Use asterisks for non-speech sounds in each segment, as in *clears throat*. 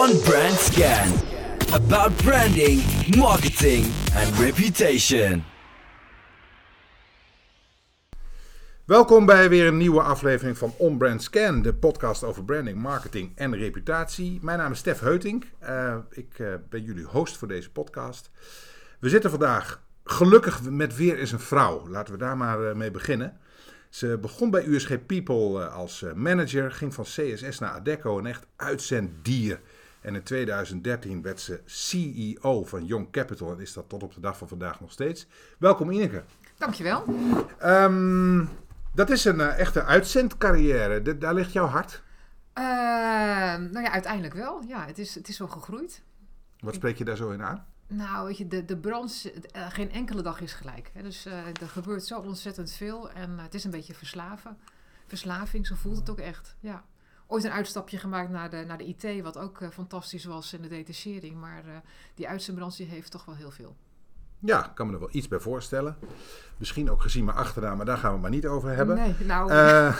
on Brand Scan. About branding, marketing and reputation. Welkom bij weer een nieuwe aflevering van On Brand Scan, de podcast over branding, marketing en reputatie. Mijn naam is Stef Heutink. Uh, ik uh, ben jullie host voor deze podcast. We zitten vandaag gelukkig met weer eens een vrouw. Laten we daar maar uh, mee beginnen. Ze begon bij USG People als manager, ging van CSS naar Adecco, een echt uitzenddier. En in 2013 werd ze CEO van Young Capital en is dat tot op de dag van vandaag nog steeds. Welkom Ineke. Dankjewel. Um, dat is een uh, echte uitzendcarrière. De, daar ligt jouw hart? Uh, nou ja, uiteindelijk wel. Ja, het is, het is wel gegroeid. Wat spreek je daar zo in aan? Nou, weet je, de, de branche, uh, geen enkele dag is gelijk. Hè? Dus er gebeurt zo ontzettend veel en het is een beetje verslaven. Verslaving, zo voelt het ook echt. Ja. Ooit een uitstapje gemaakt naar de, naar de IT, wat ook fantastisch was in de detachering. Maar die uitzendbranche heeft toch wel heel veel. Ja, ik kan me er wel iets bij voorstellen. Misschien ook gezien mijn achternaam, maar daar gaan we het maar niet over hebben. Nee, nou. Uh,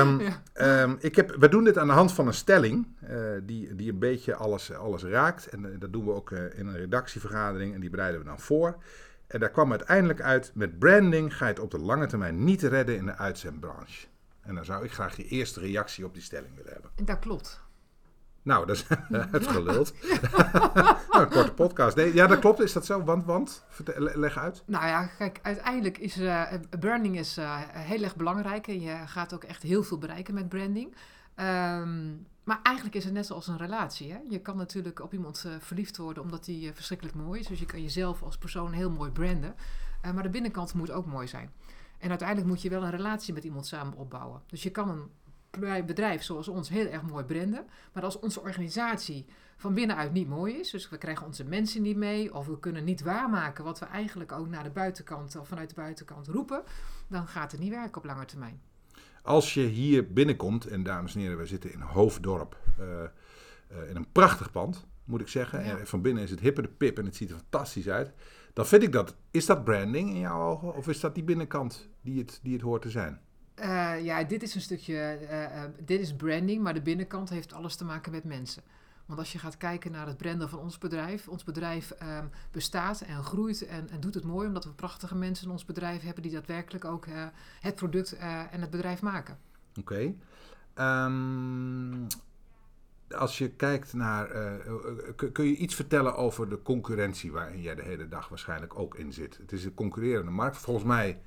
um, *laughs* ja. um, ik heb, we doen dit aan de hand van een stelling uh, die, die een beetje alles, alles raakt. En uh, dat doen we ook in een redactievergadering en die bereiden we dan voor. En daar kwam uiteindelijk uit, met branding ga je het op de lange termijn niet redden in de uitzendbranche. En dan zou ik graag je eerste reactie op die stelling willen hebben. Dat klopt. Nou, dat is *laughs* het geluld. *laughs* nou, een korte podcast. Nee, ja, dat klopt. Is dat zo? Want, want? Leg uit. Nou ja, kijk, uiteindelijk is uh, branding is, uh, heel erg belangrijk. En je gaat ook echt heel veel bereiken met branding. Um, maar eigenlijk is het net zoals een relatie. Hè? Je kan natuurlijk op iemand uh, verliefd worden omdat die verschrikkelijk mooi is. Dus je kan jezelf als persoon heel mooi branden. maar de binnenkant moet ook mooi zijn. En uiteindelijk moet je wel een relatie met iemand samen opbouwen. Dus je kan een bedrijf zoals ons heel erg mooi branden. Maar als onze organisatie van binnenuit niet mooi is, dus we krijgen onze mensen niet mee, of we kunnen niet waarmaken wat we eigenlijk ook naar de buitenkant of vanuit de buitenkant roepen, dan gaat het niet werken op lange termijn. Als je hier binnenkomt, en dames en heren, we zitten in Hoofddorp, uh, uh, in een prachtig pand, moet ik zeggen. Ja. En van binnen is het hippe de pip en het ziet er fantastisch uit. Dan vind ik dat, is dat branding in jouw ogen, of is dat die binnenkant die het, die het hoort te zijn? Uh, ja, dit is een stukje, uh, uh, dit is branding, maar de binnenkant heeft alles te maken met mensen. Want als je gaat kijken naar het branden van ons bedrijf, ons bedrijf um, bestaat en groeit en, en, doet het mooi omdat we prachtige mensen in ons bedrijf hebben die daadwerkelijk ook het product en het bedrijf maken. Oké. Okay. Um, als je kijkt naar, kun je iets vertellen over de concurrentie waarin jij de hele dag waarschijnlijk ook in zit? Het is een concurrerende markt. Volgens mij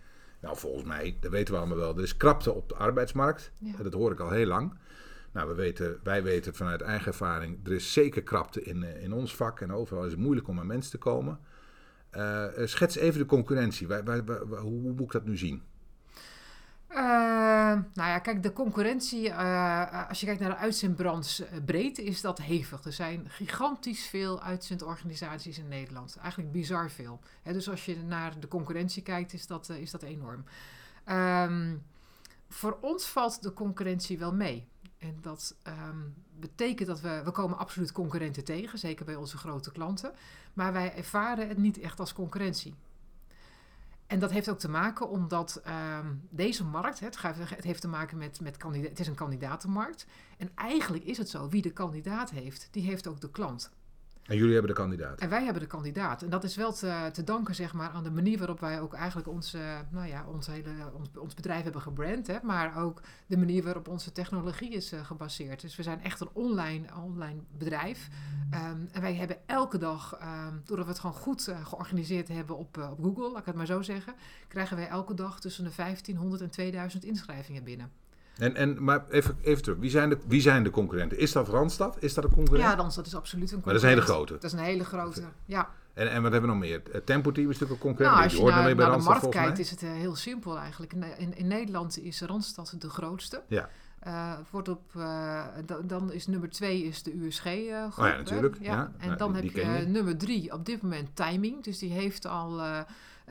nou, volgens mij, dat weten we allemaal wel, er is krapte op de arbeidsmarkt. Ja. Dat hoor ik al heel lang. Nou, we weten, wij weten vanuit eigen ervaring, er is zeker krapte in, in ons vak en overal is het moeilijk om aan mensen te komen. Uh, schets even de concurrentie. Wij, wij, hoe moet ik dat nu zien? Uh, nou ja, kijk, de concurrentie, uh, als je kijkt naar de uitzendbranche breed, is dat hevig. Er zijn gigantisch veel uitzendorganisaties in Nederland. Eigenlijk bizar veel. Dus als je naar de concurrentie kijkt, is dat, is dat enorm. Um, voor ons valt de concurrentie wel mee. En dat um, betekent dat we, we komen absoluut concurrenten tegen, zeker bij onze grote klanten. Maar wij ervaren het niet echt als concurrentie. En dat heeft ook te maken omdat um, deze markt, het, het, heeft te maken met, met kandidaat, het is een kandidatenmarkt. En eigenlijk is het zo, wie de kandidaat heeft, die heeft ook de klant. En jullie hebben de kandidaat. En wij hebben de kandidaat. En dat is wel te, danken zeg maar, aan de manier waarop wij ook eigenlijk ons, nou ja, ons, hele, ons, bedrijf hebben gebrand. Hè, maar ook de manier waarop onze technologie is uh, gebaseerd. Dus we zijn echt een online, online bedrijf. Um, en wij hebben elke dag, um, doordat we het gewoon goed uh, georganiseerd hebben op, uh, op Google, laat ik het maar zo zeggen, krijgen wij elke dag tussen de 1500 en 2000 inschrijvingen binnen. En, en, maar even, even terug, wie zijn, de, wie zijn de concurrenten? Is dat Randstad? Is dat een concurrent? Ja, Randstad is absoluut een concurrent. Maar dat is een hele grote? Dat is een hele grote, ja. En, en wat hebben we nog meer? Het Tempo Team is natuurlijk een concurrent. Nou, als je, je naar, naar de markt kijkt is het uh, heel simpel eigenlijk. In, in, in, Nederland is Randstad de grootste. Ja. Uh, wordt op, uh, dan is nummer twee is de USG uh, groep. Oh ja, natuurlijk. Ja. ja. En nou, dan die, heb je, je, nummer drie op dit moment Timing. Dus die heeft al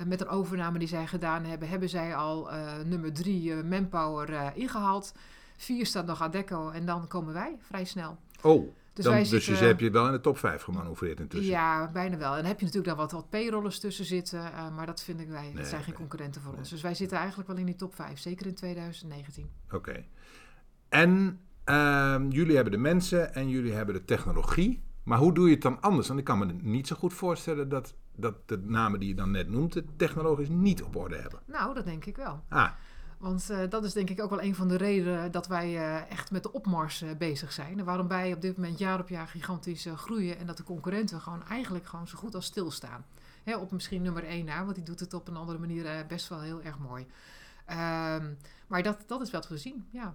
met een overname die zij gedaan hebben, hebben zij al nummer drie Manpower ingehaald. Vier staat nog Adecco en dan komen wij vrij snel. Oh, dus, dan, dus zitten, je heb je wel in de top 5 gemanoeuvreerd intussen. Ja, bijna wel. En dan heb je natuurlijk dan wat, wat payrollers tussen zitten. Uh, maar dat vind ik wij, nee, dat zijn geen concurrenten voor nee. ons. Dus wij zitten eigenlijk wel in die top 5, zeker in 2019. Oké. Okay. En Ehm, jullie hebben de mensen en jullie hebben de technologie. Maar hoe doe je het dan anders? Want ik kan me niet zo goed voorstellen dat, dat de namen die je dan net noemt, het technologisch niet op orde hebben. Nou, dat denk ik wel. Ah, Want eh, dat is denk ik ook wel een van de redenen dat wij eh, echt met de opmars eh, bezig zijn. En waarom wij op dit moment jaar op jaar gigantisch groeien. En dat de concurrenten gewoon eigenlijk gewoon zo goed als stilstaan. Hè, op misschien nummer één na, want die doet het op een andere manier best wel heel erg mooi. Ehm, maar dat, dat is wat we zien, ja.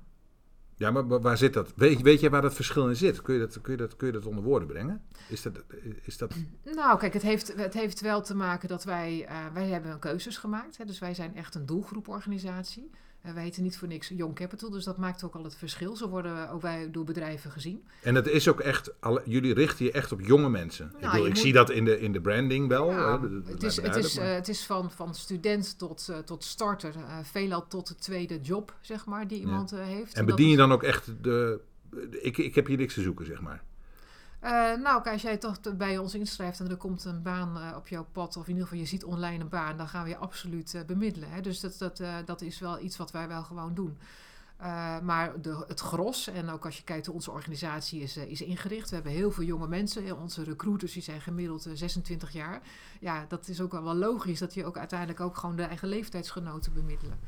Ja, maar wa- waar zit dat? Weet, weet je waar dat verschil in zit? Kun je dat, kun je dat, kun je dat onder woorden brengen? Is dat, is dat Nou, kijk, het heeft, het heeft wel te maken dat wij, eh, wij hebben keuzes gemaakt. Hè, dus wij zijn echt een doelgroeporganisatie. Eh, wij heten niet voor niks Young Capital, dus dat maakt ook al het verschil. Zo worden ook wij door bedrijven gezien. En het is ook echt, alle, jullie richten je echt op jonge mensen. ik Nou, bedoel, ik moet- zie dat in de, in de branding wel. Ja, het, is, het, duidelijk, is, maar- eh, het is van, van student tot, eh, tot starter, eh, veelal tot de tweede job, zeg maar, die iemand eh, heeft. en bedien je is- dan ook echt de... Ik, ik heb hier niks te zoeken, zeg maar. Eh, nou, als jij toch bij ons inschrijft en er komt een baan eh, op jouw pad, of in ieder geval je ziet online een baan, dan gaan we je absoluut eh, bemiddelen. Hè? Dus dat, dat, dat is wel iets wat wij wel gewoon doen. Maar de, het gros, en ook als je kijkt hoe onze organisatie is, is ingericht. We hebben heel veel jonge mensen. Onze recruiters die zijn gemiddeld eh, 26 jaar. Ja, dat is ook wel logisch dat je ook uiteindelijk ook gewoon de eigen leeftijdsgenoten bemiddelen.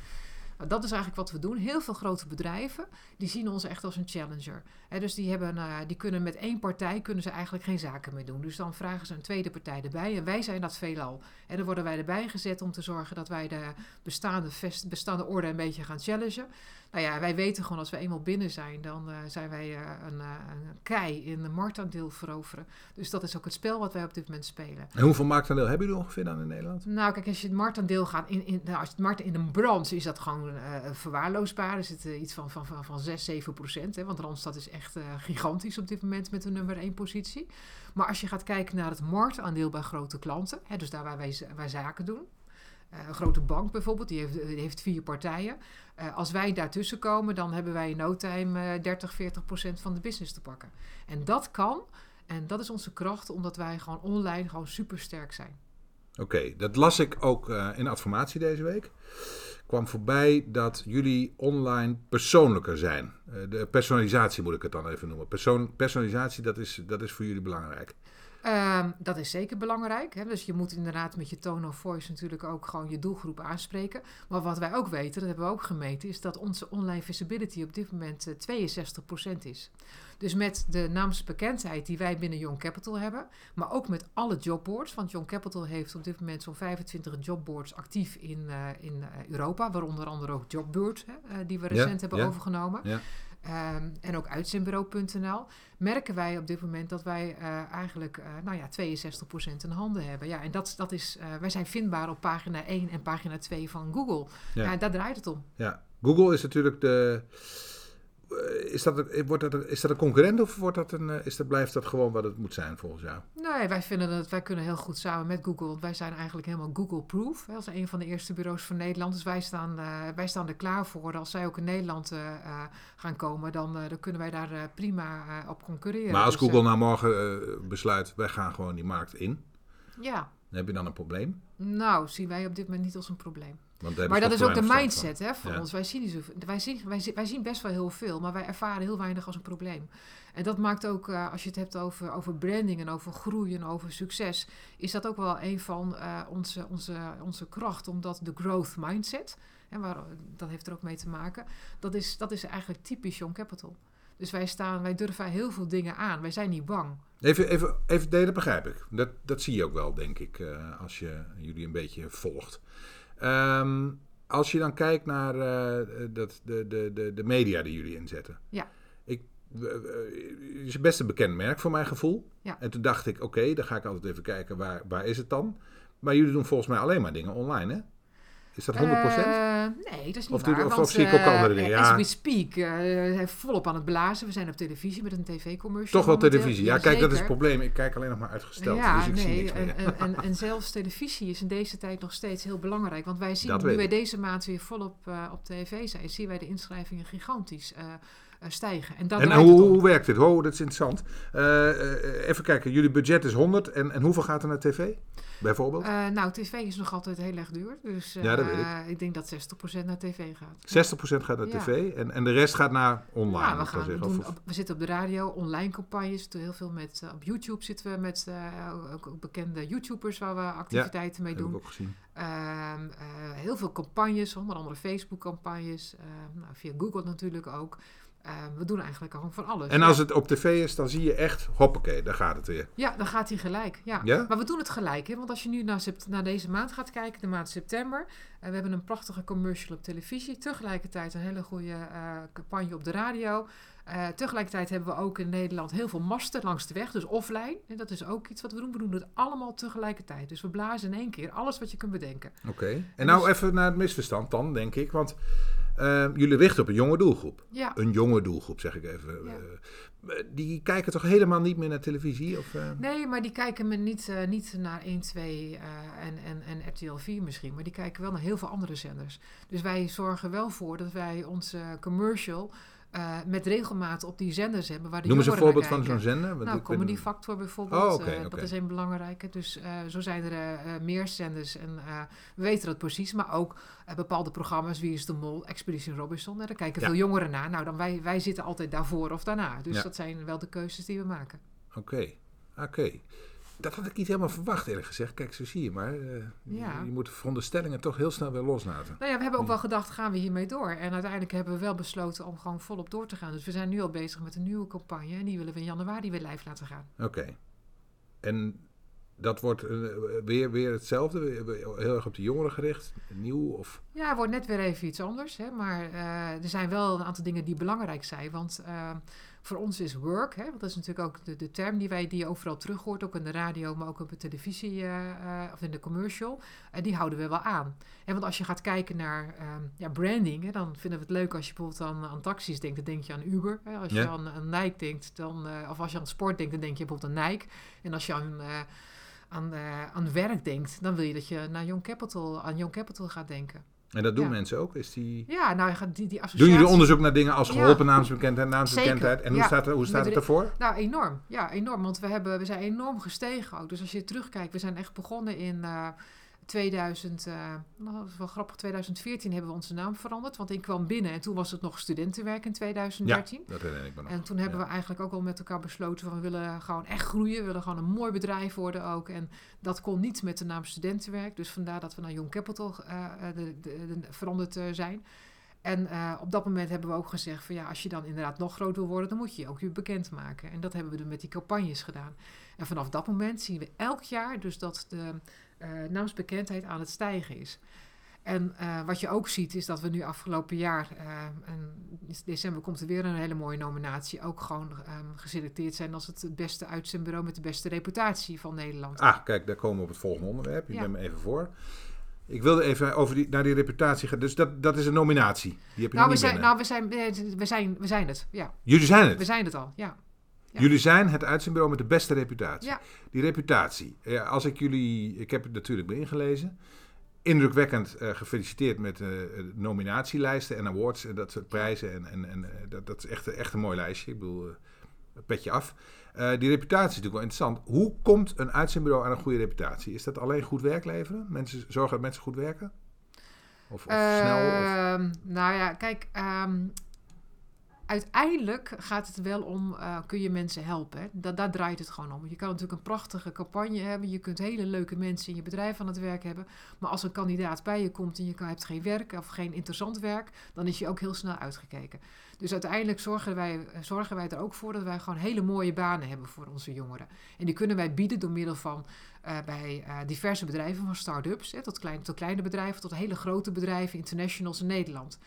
Nou, dat is eigenlijk wat we doen. Heel veel grote bedrijven die zien ons echt als een challenger. Dus die, hebben, eh, die kunnen met één partij kunnen ze eigenlijk geen zaken meer doen. Dus dan vragen ze een tweede partij erbij. En wij zijn dat veelal. En dan worden wij erbij gezet om te zorgen dat wij de bestaande, bestaande orde een beetje gaan challengen. Nou ja, wij weten gewoon als we eenmaal binnen zijn, dan eh, zijn wij eh, een, een kei in de marktaandeel veroveren. Dus dat is ook het spel wat wij op dit moment spelen. En hoeveel marktaandeel hebben jullie ongeveer dan in Nederland? Nou, kijk, als je het marktaandeel gaat in, in nou, als je het markt in een branche is dat gewoon verwaarloosbaar. Er zit iets van, van, van, van 6, 7 procent. Hè, want Randstad is echt gigantisch op dit moment met de nummer 1 positie. Maar als je gaat kijken naar het marktaandeel bij grote klanten, hè, dus daar waar wij, wij zaken doen. Eh, een grote bank bijvoorbeeld, die heeft, heeft vier partijen. Eh, als wij daartussen komen, dan hebben wij in no time eh 30, 40 procent van de business te pakken. En dat kan, en dat is onze kracht, omdat wij gewoon online gewoon super sterk zijn. Oké, dat las ik ook eh, in Adformatie deze week. kwam voorbij dat jullie online persoonlijker zijn. Eh, de personalisatie moet ik het dan even noemen. Persoon, personalisatie, dat is, dat is voor jullie belangrijk. Ehm, dat is zeker belangrijk. Hè? Dus je moet inderdaad met je tone of voice natuurlijk ook gewoon je doelgroep aanspreken. Maar wat wij ook weten, dat hebben we ook gemeten, is dat onze online visibility op dit moment eh, 62% is. Dus met de naamsbekendheid die wij binnen Young Capital hebben, maar ook met alle jobboards. Want Young Capital heeft op dit moment zo'n 25 jobboards actief in, eh, in eh, Europa, waaronder andere ook Jobbird, hè, eh, die we Ja, recent hebben ja. overgenomen. Ja. Ehm, en ook uitzendbureau.nl, merken wij op dit moment dat wij eh, eigenlijk eh, nou ja, 62% in handen hebben. Ja, en dat, dat is, eh, wij zijn vindbaar op pagina 1 en pagina 2 van Google. Ja. Ja. daar draait het om. Ja. Google is natuurlijk de. Eh, Is dat, een- wordt dat, is dat een concurrent of wordt dat een, eh, is dat, blijft dat gewoon wat het moet zijn volgens jou? Nee, wij vinden dat wij kunnen heel goed samen met Google. Want wij zijn eigenlijk helemaal Google-proof. hè, Als een van de eerste bureaus van Nederland. Dus wij staan, eh, wij staan er klaar voor. Als zij ook in Nederland eh, eh, gaan komen, dan, eh, dan kunnen wij daar eh, prima eh, op concurreren. Maar als Dus, Google eh, nou morgen eh, besluit, wij gaan gewoon die markt in, ja, dan heb je dan een probleem. nou, zien wij op dit moment niet als een probleem. Want Maar dat is ook de mindset hè, van Ja. ons. Wij zien, niet wij, zien, wij, zien, wij zien best wel heel veel, maar wij ervaren heel weinig als een probleem. En dat maakt ook, eh, als je het hebt over, over branding en over groei en over succes, is dat ook wel een van eh, onze, onze, onze kracht. Omdat de growth mindset, en waar, dat heeft er ook mee te maken, dat is, dat is eigenlijk typisch Young Capital. Dus wij, staan, wij durven heel veel dingen aan. Wij zijn niet bang. Even, even, even nee, dat begrijp ik. Dat, dat zie je ook wel, denk ik, eh, als je jullie een beetje volgt. Ehm, als je dan kijkt naar eh, dat, de, de, de, de media die jullie inzetten. Ja. Ik, eh, eh, het is best een bekend merk voor mijn gevoel. Ja. En toen dacht ik, oké, dan ga ik altijd even kijken, waar, waar is het dan? Maar jullie doen volgens mij alleen maar dingen online, hè? Is dat 100%? Eh, nee, dat is niet Of waar. of- want, zie ik ook eh, andere dingen? As Ja. we speak, eh, zijn volop aan het blazen. We zijn op televisie met een tv-commercial. Toch wel televisie. Ja, kijk, dat is het probleem. Ik kijk alleen nog maar uitgesteld, Ja, dus ik zie nee, niks meer. en, en, en, zelfs televisie is in deze tijd nog steeds heel belangrijk. Want wij zien, Dat nu wij deze maand weer volop eh, op tv zijn, zien wij de inschrijvingen gigantisch. Eh, stijgen. En, dat En hoe, werkt dit? Oh, dat is interessant. Eh, eh, even kijken, jullie budget is 100 en, en hoeveel gaat er naar tv? Bijvoorbeeld? Nou, tv is nog altijd heel erg duur. Dus Ja, dat weet ik. ik denk dat 60% naar tv gaat. 60% gaat naar ja. tv en, en de rest gaat naar online. Ja, we, gaan, we, doen, op- we zitten op de radio, online campagnes. We doen heel veel met, op YouTube zitten we met ook, bekende YouTubers waar we activiteiten mee heb ik doen. ook gezien. Ehm, eh, heel veel campagnes, onder andere Facebook-campagnes. ehm, nou, via Google natuurlijk ook. Ehm, we doen eigenlijk gewoon van alles. En Ja. als het op tv is, dan zie je echt, hoppakee, daar gaat het weer. Ja, dan gaat hij gelijk. Ja. Ja? Maar we doen het gelijk. Hè? Want als je nu naar, naar deze maand gaat kijken, de maand september. eh, we hebben een prachtige commercial op televisie. Tegelijkertijd een hele goede eh, campagne op de radio. Eh, tegelijkertijd hebben we ook in Nederland heel veel masten langs de weg. Dus offline. En dat is ook iets wat we doen. We doen het allemaal tegelijkertijd. Dus we blazen in één keer alles wat je kunt bedenken. Oké. En nou Dus- even naar het misverstand dan, denk ik. Want eh, jullie richten op een jonge doelgroep. Ja. Een jonge doelgroep, zeg ik even. Ja. Eh, die kijken toch helemaal niet meer naar televisie? Of, eh? Nee, maar die kijken me niet, eh, niet naar 1, 2 eh, en, en, en RTL 4 misschien. Maar die kijken wel naar heel veel andere zenders. Dus wij zorgen wel voor dat wij onze commercial eh, met regelmaat op die zenders hebben. Waar de Noem eens een voorbeeld van zo'n zender. Want Nou, ben- Comedy Factor bijvoorbeeld. Oh, eh. Dat is een belangrijke. Dus eh, zo zijn er meer zenders. En we weten dat precies. Maar ook bepaalde programma's. Wie is de Mol? Expedition Robinson. Daar kijken Ja. veel jongeren naar. Nou, dan wij, wij zitten altijd daarvoor of daarna. Dus Ja. dat zijn wel de keuzes die we maken. Oké, oké. Dat had ik niet helemaal verwacht, eerlijk gezegd. Kijk, zo zie je maar. Ja. je, moet veronderstellingen toch heel snel weer loslaten. Nou ja, we hebben ook wel gedacht, gaan we hiermee door? En uiteindelijk hebben we wel besloten om gewoon volop door te gaan. Dus we zijn nu al bezig met een nieuwe campagne. En die willen we in januari weer live laten gaan. Oké. En dat wordt eh, weer, weer hetzelfde? Heel erg op de jongeren gericht? Nieuw? Of... Ja, het wordt net weer even iets anders. Hè? Maar eh, er zijn wel een aantal dingen die belangrijk zijn. Want voor ons is work, hè? want dat is natuurlijk ook de, de term die, wij, die je overal terug hoort. Ook in de radio, maar ook op de televisie eh, eh, of in de commercial. En die houden we wel aan. En want als je gaat kijken naar ehm, ja, branding, hè, dan vinden we het leuk als je bijvoorbeeld aan, aan taxis denkt, dan denk je aan Uber. Hè? Als je Ja. aan, aan Nike denkt, dan, eh, of als je aan sport denkt, dan denk je bijvoorbeeld aan Nike. En als je aan... eh, aan, eh, aan werk denkt, dan wil je dat je naar Young Capital, aan Young Capital gaat denken. En dat doen Ja. mensen ook? Is die... Ja, nou, die, die Doen associatie... jullie onderzoek naar dingen als Ja. geholpen naamsbekendheid, naamsbekendheid? Zeker, En hoe ja. staat, er, hoe staat het ervoor? Nou, enorm. Ja, enorm. Want we, hebben, we zijn enorm gestegen ook. Dus als je terugkijkt, we zijn echt begonnen in eh 2000... eh, nou, dat is wel grappig, 2014 hebben we onze naam veranderd. Want ik kwam binnen en toen was het nog studentenwerk in 2013. Dat herinner ik me nog. En toen hebben Ja. we eigenlijk ook al met elkaar besloten van we willen gewoon echt groeien. We willen gewoon een mooi bedrijf worden ook. En dat kon niet met de naam studentenwerk. Dus vandaar dat we naar Young Capital eh, eh, de, de- de- veranderd zijn. En op dat moment hebben we ook gezegd van ja, als je dan inderdaad nog groot wil worden, dan moet je je ook weer bekendmaken. En dat hebben we dan met die campagnes gedaan. En vanaf dat moment zien we elk jaar dus dat de naamsbekendheid aan het stijgen is. En eh, wat je ook ziet is dat we nu afgelopen jaar, eh, en in december komt er weer een hele mooie nominatie, ook gewoon ehm, geselecteerd zijn als het beste uitzendbureau met de beste reputatie van Nederland. Ah, kijk, daar komen we op het volgende onderwerp. Ik Ja. me even voor. Ik wilde even over die, naar die reputatie gaan. Dus dat, dat is een nominatie. Die heb je nou, nog we niet zijn, binnen. nou we, zijn, eh, we, zijn, we zijn het, ja. Jullie zijn het. We zijn het al, ja. Ja. Jullie zijn het uitzendbureau met de beste reputatie. Ja. Die reputatie. Als ik jullie... Ik heb het natuurlijk weer ingelezen. Indrukwekkend eh, gefeliciteerd met eh, de nominatielijsten en awards en dat soort prijzen. En, en, en eh, dat, dat is echt, echt een mooi lijstje. Ik bedoel, eh, petje af. Eh, die reputatie is natuurlijk wel interessant. Hoe komt een uitzendbureau aan een goede reputatie? Is dat alleen goed werk leveren? Mensen, zorgen dat mensen goed werken? Of, of snel? Of... Ehm, Nou ja, kijk, ehm, uiteindelijk gaat het wel om, eh, kun je mensen helpen. Hè? Da daar draait het gewoon om. Je kan natuurlijk een prachtige campagne hebben. Je kunt hele leuke mensen in je bedrijf aan het werk hebben. Maar als een kandidaat bij je komt en je hebt geen werk of geen interessant werk, dan is je ook heel snel uitgekeken. Dus uiteindelijk zorgen wij, zorgen wij er ook voor dat wij gewoon hele mooie banen hebben voor onze jongeren. En die kunnen wij bieden door middel van eh, bij eh, diverse bedrijven, van start-ups hè, tot, klein, tot kleine bedrijven, tot hele grote bedrijven, internationals in Nederland.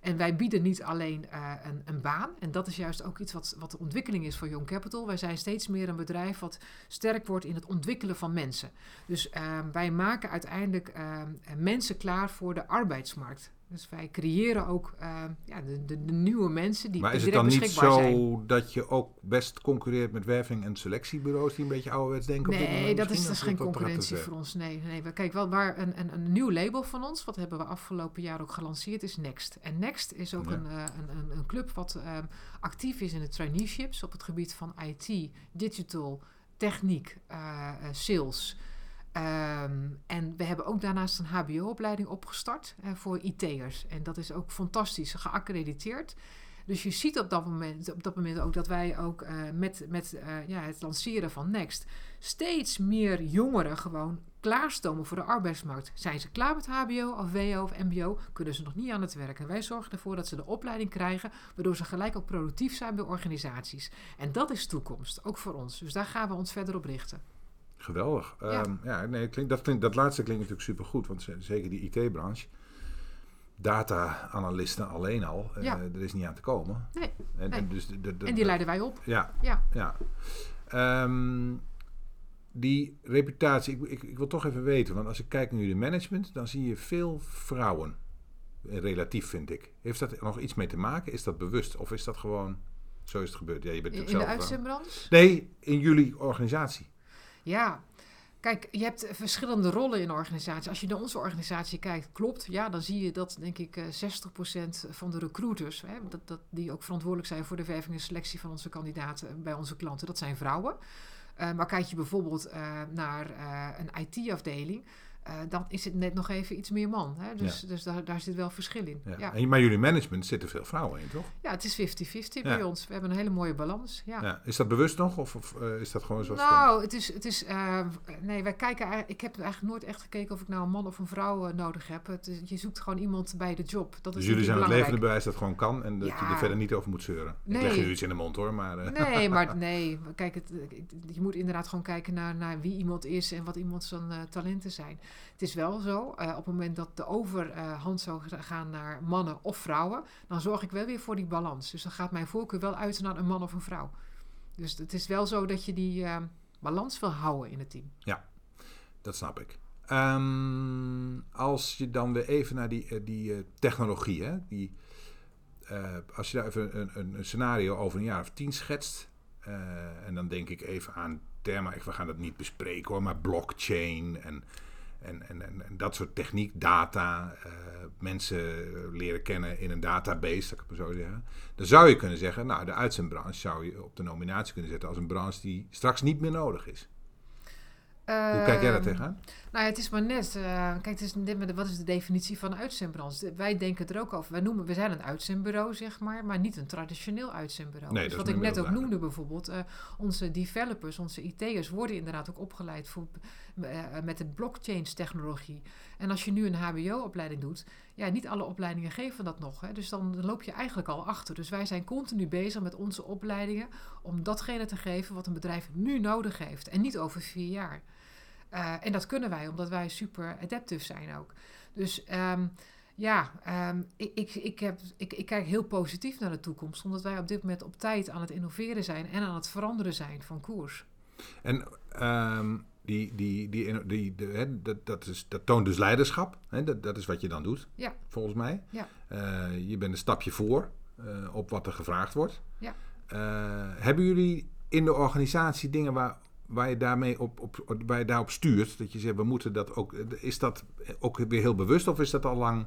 En wij bieden niet alleen eh, een, een baan, en dat is juist ook iets wat, wat de ontwikkeling is voor Young Capital. Wij zijn steeds meer een bedrijf wat sterk wordt in het ontwikkelen van mensen. Dus eh, wij maken uiteindelijk eh, mensen klaar voor de arbeidsmarkt. Dus wij creëren ook uh, ja, de, de, de, nieuwe mensen die Maar is het dan niet zo zijn. dat je ook best concurreert met werving- en selectiebureaus die een beetje ouderwets denken? op dit Nee, moment dat is, dat is Of geen concurrentie voor ons. Nee, nee. We kijken wel waar een, een, een nieuw label van ons, wat hebben we afgelopen jaar ook gelanceerd, is Next. En Next is ook Ja. een, eh, een, een, een club wat ehm, actief is in de traineeships op het gebied van IT, digital, techniek, eh, eh, sales. Ehm, en we hebben ook daarnaast een HBO-opleiding opgestart eh, voor IT'ers. En dat is ook fantastisch, geaccrediteerd. Dus je ziet op dat moment, op dat moment ook dat wij ook eh, met, met eh, ja, het lanceren van Next steeds meer jongeren gewoon klaarstomen voor de arbeidsmarkt. Zijn ze klaar met HBO of WO of MBO, kunnen ze nog niet aan het werk. En wij zorgen ervoor dat ze de opleiding krijgen, waardoor ze gelijk ook productief zijn bij organisaties. En dat is toekomst, ook voor ons. Dus daar gaan we ons verder op richten. Geweldig. Ja. Ja, ja nee, klinkt, dat, klinkt, dat laatste klinkt natuurlijk supergoed, want ze- zeker die IT-branche, data-analisten alleen al, eh, er is niet aan te komen. Nee, En, nee. en dus de, de, de- en die leiden wij op. Ja, Ja. ja. Ehm, die reputatie, ik, ik, ik wil toch even weten, want als ik kijk naar jullie management, dan zie je veel vrouwen. Eh, Relatief vind ik. Heeft dat nog iets mee te maken? Is dat bewust? Of is dat gewoon, zo is het gebeurd? Ja, je bent In, in de vrouw. uitzendbranche? Nee, in jullie organisatie. Ja, kijk, je hebt verschillende rollen in een organisatie. Als je naar onze organisatie kijkt, klopt, ja, dan zie je dat, denk ik, eh, 60% van de recruiters, hè, dat, dat, die ook verantwoordelijk zijn voor de werving en selectie van onze kandidaten bij onze klanten, dat zijn vrouwen. Eh, maar kijk je bijvoorbeeld eh, naar eh, een IT-afdeling, eh, dan is het net nog even iets meer man. Hè? Dus, dus daar, daar zit wel verschil in. Ja. Ja, En, maar jullie management zitten veel vrouwen in, toch? ja het is 50-50 Ja. bij ons. We hebben een hele mooie balans. Ja. Ja. Is dat bewust nog? Of, of eh, is dat gewoon zoals Nou, het is, het is eh, nee, wij kijken, ik heb eigenlijk nooit echt gekeken of ik nou een man of een vrouw nodig heb. Het is- je zoekt gewoon iemand bij de job. Dat Dus is jullie zijn het levende bewijs dat het gewoon kan en dat je er verder niet over moet zeuren. Ik Nee. leg jullie iets in de mond hoor, maar... Nee, maar *laughs* nee, kijk, het, je moet inderdaad gewoon kijken naar, naar wie iemand is en wat iemand zijn talenten zijn. Het is wel zo, eh, op het moment dat de overhand zou gaan naar mannen of vrouwen, dan zorg ik wel weer voor die balans. Dus dan gaat mijn voorkeur wel uit naar een man of een vrouw. Dus het is wel zo dat je die eh, balans wil houden in het team. Dat snap ik. Ehm, als je dan weer even naar die, eh, die eh, technologie, hè, die, eh, als je daar even een, een, scenario over een jaar of tien schetst, eh, en dan denk ik even aan termen, we gaan dat niet bespreken hoor, maar blockchain en, en, en, en, en dat soort techniek, data, eh, mensen leren kennen in een database, dat ik het maar zo zeggen. Dan zou je kunnen zeggen, nou, de uitzendbranche zou je op de nominatie kunnen zetten als een branche die straks niet meer nodig is. Hoe kijk jij daar Ehm, tegenaan? Nou ja, het is maar net. eh, kijk, het is wat is de definitie van een uitzendbranche? Wij denken er ook over. Wij noemen, we zijn een uitzendbureau, zeg maar, maar niet een traditioneel uitzendbureau. Nee, dus wat ik net ook noemde bijvoorbeeld, eh, onze developers, onze IT'ers worden inderdaad ook opgeleid voor, eh, met de blockchain-technologie. En als je nu een HBO-opleiding doet, ja, niet alle opleidingen geven dat nog. Hè, dus dan loop je eigenlijk al achter. Dus wij zijn continu bezig met onze opleidingen om datgene te geven wat een bedrijf nu nodig heeft en niet over vier jaar. Eh, en dat kunnen wij, omdat wij super adaptief zijn ook. Dus ehm, ja, ehm, ik, ik, ik, heb, ik, ik kijk heel positief naar de toekomst, omdat wij op dit moment op tijd aan het innoveren zijn en aan het veranderen zijn van koers. En ehm, die, die, die, die, de- hè, dat, dat, is, dat toont dus leiderschap. Hè? Dat, dat is wat je dan doet, Ja. volgens mij. Ja. Eh, je bent een stapje voor eh, op wat er gevraagd wordt. Ja. Hebben jullie in de organisatie dingen waar, waar je daarmee op, op, waar je daarop stuurt? Dat je zegt, we moeten dat ook. Is dat ook weer heel bewust of is dat al lang?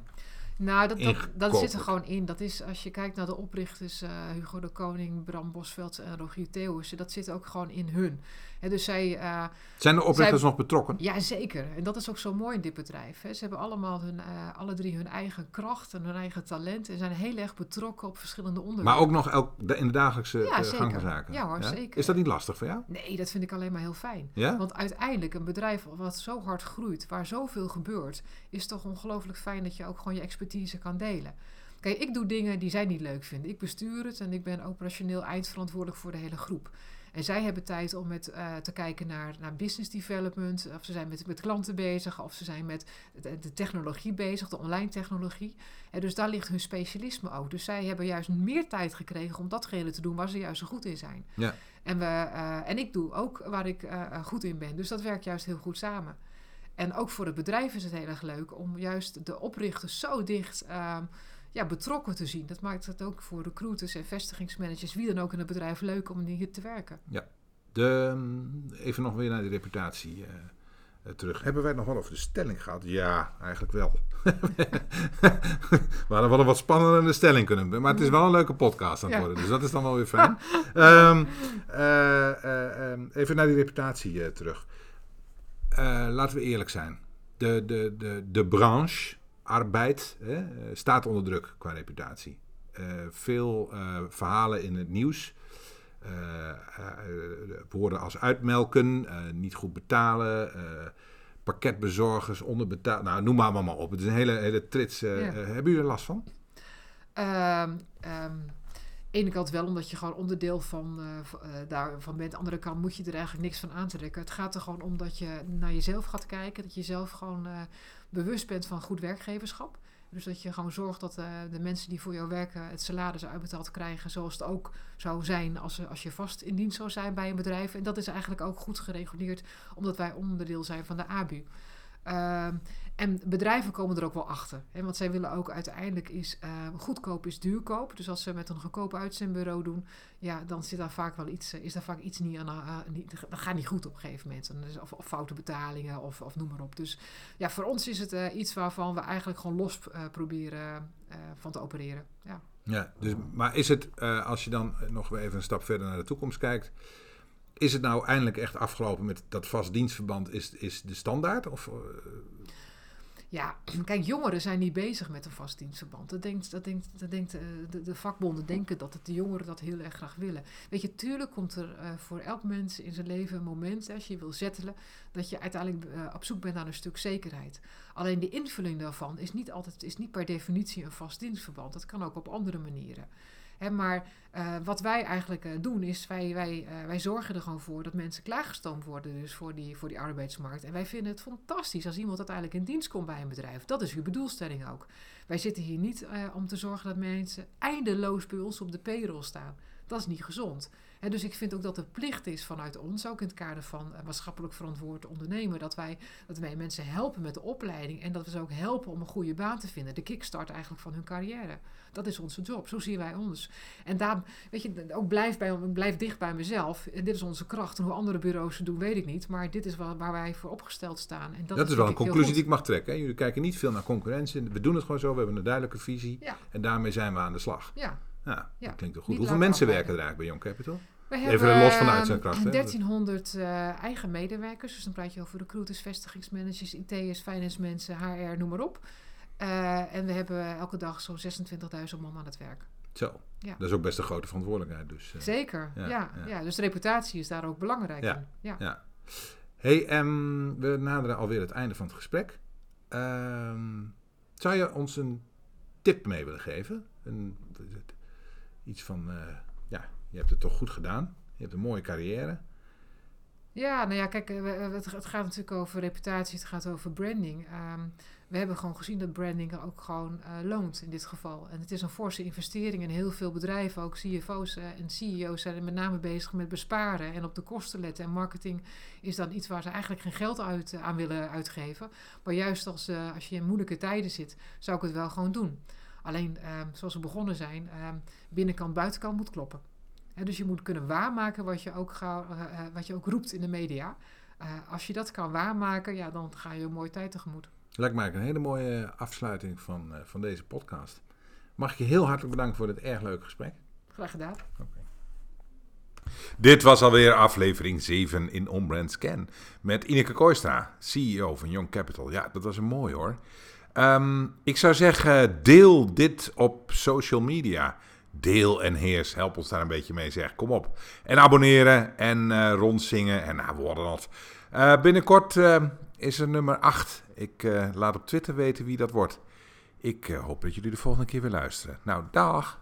Nou, dat, dat, zit er gewoon in. Dat is, als je kijkt naar de oprichters, eh, Hugo de Koning, Bram Bosveld en Rogier Theeuwissen, dat zit ook gewoon in hun. Dus zij, eh, Zijn de oprichters Zij- nog betrokken? Ja, zeker. En dat is ook zo mooi in dit bedrijf. Ze hebben allemaal hun, eh, alle drie hun eigen kracht en hun eigen talent. En zijn heel erg betrokken op verschillende onderwerpen. Maar ook nog elk, in de dagelijkse Ja, eh, gang van zaken? Ja hoor, zeker. Is dat niet lastig voor jou? Nee, dat vind ik alleen maar heel fijn. Ja? Want uiteindelijk, een bedrijf wat zo hard groeit, waar zoveel gebeurt, is toch ongelooflijk fijn dat je ook gewoon je expertise kan delen. Kijk, ik doe dingen die zij niet leuk vinden. Ik bestuur het en ik ben operationeel eindverantwoordelijk voor de hele groep. En zij hebben tijd om met, eh, te kijken naar, naar business development. Of ze zijn met, met klanten bezig. Of ze zijn met de, de technologie bezig, de online technologie. En dus daar ligt hun specialisme ook. Dus zij hebben juist meer tijd gekregen om datgene te doen waar ze juist zo goed in zijn. Ja. En, we, eh, en ik doe ook waar ik eh, goed in ben. Dus dat werkt juist heel goed samen. En ook voor het bedrijf is het heel erg leuk om juist de oprichters zo dicht ehm, ja, betrokken te zien. Dat maakt het ook voor recruiters en vestigingsmanagers, wie dan ook in het bedrijf, leuk om hier te werken. De, mm, even nog weer naar de reputatie eh, eh, terug. Hebben wij het nog wel over de stelling gehad? Ja, eigenlijk wel. *laughs* We hadden wel een wat spannender stelling kunnen hebben. Maar het is wel een leuke podcast aan het Ja. worden. Dus dat is dan wel weer fijn. *laughs* Ehm, eh, eh, ehm, even naar die reputatie eh, terug. Eh, laten we eerlijk zijn. De, de, de, de branche, arbeid, hè, eh, staat onder druk qua reputatie. Eh, veel eh, verhalen in het nieuws. Woorden als uitmelken, niet goed betalen, pakketbezorgers onderbetaald. Nou, noem maar allemaal op. Het is een hele, hele trits. Ja. hebben jullie er last van? Ehm ehm, ene kant wel, omdat je gewoon onderdeel van, eh, daarvan bent. Andere kant moet je er eigenlijk niks van aantrekken. Het gaat er gewoon om dat je naar jezelf gaat kijken. Dat je zelf gewoon bewust bent van goed werkgeverschap. Dus dat je gewoon zorgt dat eh, de mensen die voor jou werken het salaris uitbetaald krijgen. Zoals het ook zou zijn als, als je vast in dienst zou zijn bij een bedrijf. En dat is eigenlijk ook goed gereguleerd, omdat wij onderdeel zijn van de ABU. Ehm, en bedrijven komen er ook wel achter. Hè, want zij willen ook uiteindelijk is eh, goedkoop is duurkoop. Dus als ze met een goedkoop uitzendbureau doen, ja, dan zit daar vaak wel iets, eh, is daar vaak iets niet aan. eh, niet, dat gaat niet goed op een gegeven moment. Of, of foute betalingen of, of noem maar op. Dus ja, voor ons is het eh, iets waarvan we eigenlijk gewoon los proberen van te opereren. Ja. Ja, dus, maar is het, als je dan nog even een stap verder naar de toekomst kijkt, is het nou eindelijk echt afgelopen met dat vast dienstverband? Is, is de standaard? Of, eh, Ja, *clears throat* kijk, jongeren zijn niet bezig met een vast dienstverband. Dat denkt, dat denkt, dat denkt, eh, de, de vakbonden denken dat het de jongeren dat heel erg graag willen. Weet je, tuurlijk komt er eh, voor elk mens in zijn leven een moment, als je wil settelen, dat je uiteindelijk op zoek bent naar een stuk zekerheid. Alleen de invulling daarvan is niet altijd, is niet per definitie een vast dienstverband. Dat kan ook op andere manieren. Maar eh, wat wij eigenlijk eh, doen is, wij, wij, eh, wij zorgen er gewoon voor dat mensen klaargestoomd worden dus voor, die, voor die arbeidsmarkt. En wij vinden het fantastisch als iemand uiteindelijk in dienst komt bij een bedrijf. Dat is uw bedoelstelling ook. Wij zitten hier niet om te zorgen dat mensen eindeloos bij ons op de payroll staan. Dat is niet gezond. Dus ik vind ook dat het plicht is vanuit ons, ook in het kader van eh, maatschappelijk verantwoord ondernemen, dat wij, dat wij mensen helpen met de opleiding en dat we ze ook helpen om een goede baan te vinden. De kickstart eigenlijk van hun carrière. Dat is onze job. Zo zien wij ons. En daar, weet je, ook blijf, bij, blijf dicht bij mezelf. En dit is onze kracht. En hoe andere bureaus het doen, weet ik niet. Maar dit is waar, waar wij voor opgesteld staan. En dat, dat, is wel een heel conclusie die ik mag trekken. Hè? Jullie kijken niet veel naar concurrentie. We doen het gewoon zo. We hebben een duidelijke visie. Ja. En daarmee zijn we aan de slag. Ja. Ja, Ja. dat klinkt wel goed. Niet Hoeveel mensen werken er eigenlijk bij Young Capital? We Even hebben los van de ehm, uitzendkracht, hè? 1300 eh, eigen medewerkers. Dus dan praat je over recruiters, vestigingsmanagers, IT'ers, finance mensen, HR, noem maar op. Eh, en we hebben elke dag zo'n 26.000 man aan het werk. Zo. Ja. Dat is ook best een grote verantwoordelijkheid. Dus, eh. Zeker, ja, ja. Dus de reputatie is daar ook belangrijk Ja, in. Ja. Ja. Hey, ehm, we naderen alweer het einde van het gesprek. Ehm, zou je ons een tip mee willen geven? Een, iets van, ja, je hebt het toch goed gedaan. Je hebt een mooie carrière. Ja, nou ja, kijk, eh, het, gaat natuurlijk over reputatie, het gaat over branding. Ehm, we hebben gewoon gezien dat branding ook gewoon eh, loont in dit geval. En het is een forse investering en heel veel bedrijven, ook CFO's eh, en CEO's, zijn met name bezig met besparen en op de kosten letten. En marketing is dan iets waar ze eigenlijk geen geld uit, aan willen uitgeven. Maar juist als, eh, als je in moeilijke tijden zit, zou ik het wel gewoon doen. Alleen, ehm, zoals we begonnen zijn, ehm, binnenkant, buitenkant moet kloppen. Dus je moet kunnen waarmaken wat je ook, ga, eh, eh, wat je ook roept in de media. Eh, als je dat kan waarmaken, ja, dan ga je een mooie tijd tegemoet. Lijkt mij een hele mooie afsluiting van, van deze podcast. Mag ik je heel hartelijk bedanken voor dit erg leuke gesprek. Graag gedaan. Dit was alweer aflevering 7 in Onbrand Scan. Met Ineke Kooistra, CEO van Young Capital. Ja, dat was een mooi hoor. Ehm, ik zou zeggen, deel dit op social media. Deel en heers, help ons daar een beetje mee zeg. Kom op. En abonneren en eh, rondzingen en nou, worden dat. Eh, binnenkort eh, is er nummer 8. Ik laat op Twitter weten wie dat wordt. Ik hoop dat jullie de volgende keer weer luisteren. Nou, dag.